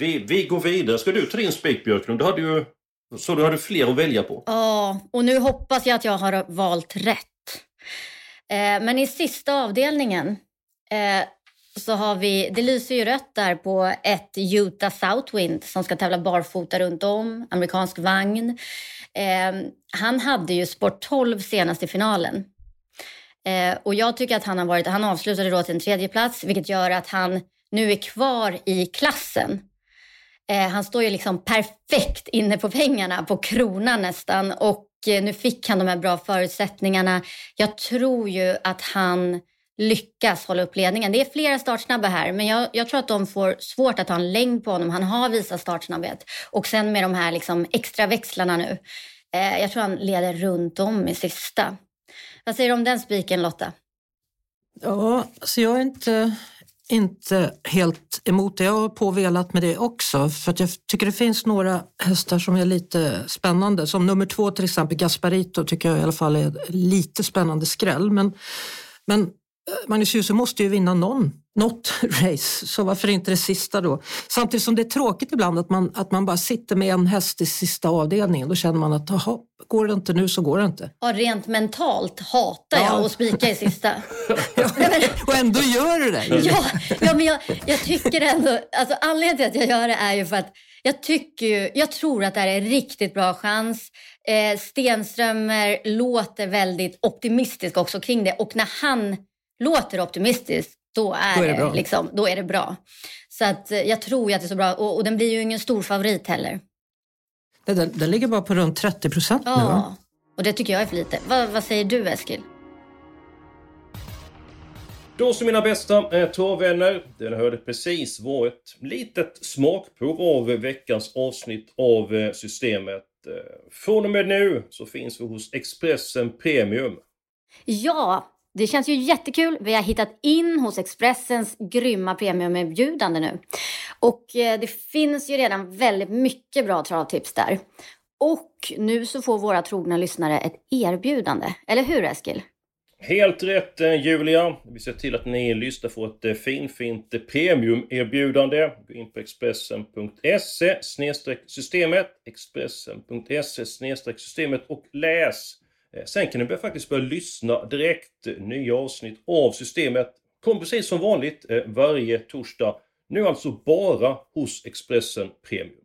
Vi, vi går vidare. Ska du ta din spik Björklund? Du hade ju, så du hade fler att välja på. Ja, och nu hoppas jag att jag har valt rätt. Eh, men i sista avdelningen eh, så har vi, det lyser ju rött där på ett Utah Southwind som ska tävla barfota runt om, amerikansk vagn. Eh, han hade ju sport 12 senast i finalen. Eh, och jag tycker att han har varit, han avslutade då till en tredje plats vilket gör att han nu är kvar i klassen. Eh, han står ju liksom perfekt inne på pengarna, på kronan nästan. Och eh, nu fick han de här bra förutsättningarna. Jag tror ju att han lyckas hålla upp ledningen. Det är flera startsnabba här, men jag, jag, tror att de får svårt att ha en längd på honom. Han har visat startsnabbhet. Och sen med de här liksom extra växlarna nu. Eh, jag tror han leder runt om i sista. Vad säger du om den spiken Lotta? Ja, så jag är inte inte helt emot det. Jag har påvelat med det också för att jag tycker det finns några hästar som är lite spännande. Som nummer två till exempel, Gasparito tycker jag i alla fall är lite spännande skräll. Men, men eh, Magnus Djuse måste ju vinna någon något race, så varför inte det sista då? Samtidigt som det är tråkigt ibland att man, att man bara sitter med en häst i sista avdelningen. Då känner man att aha, går det inte nu så går det inte. Ja, rent mentalt hatar jag ja. att spika i sista. ja, och ändå gör du det. ja, ja, men jag, jag tycker ändå, alltså anledningen till att jag gör det är ju för att jag tycker ju, jag tror att det här är en riktigt bra chans. Eh, Stenströmer låter väldigt optimistisk också kring det och när han låter optimistisk då är, då är, det, bra. Liksom, då är det bra. Så att, eh, jag tror att det är så bra. Och, och den blir ju ingen stor favorit heller. Den, den ligger bara på runt 30 procent ja, nu va? och det tycker jag är för lite. Va, vad säger du Eskil? Då så mina bästa eh, torvvänner. Den hörde precis var ett litet smakprov av veckans avsnitt av eh, Systemet. Från och med nu så finns vi hos Expressen Premium. Ja, det känns ju jättekul. Vi har hittat in hos Expressens grymma premiumerbjudande nu. Och eh, det finns ju redan väldigt mycket bra travtips där. Och nu så får våra trogna lyssnare ett erbjudande. Eller hur Eskil? Helt rätt eh, Julia! Vi ser till att ni lyssnar får ett eh, finfint premiumerbjudande. Gå in på Expressen.se systemet Expressen.se systemet och läs Eh, sen kan ni faktiskt börja lyssna direkt. Eh, nya avsnitt av Systemet kommer precis som vanligt eh, varje torsdag. Nu alltså bara hos Expressen Premium.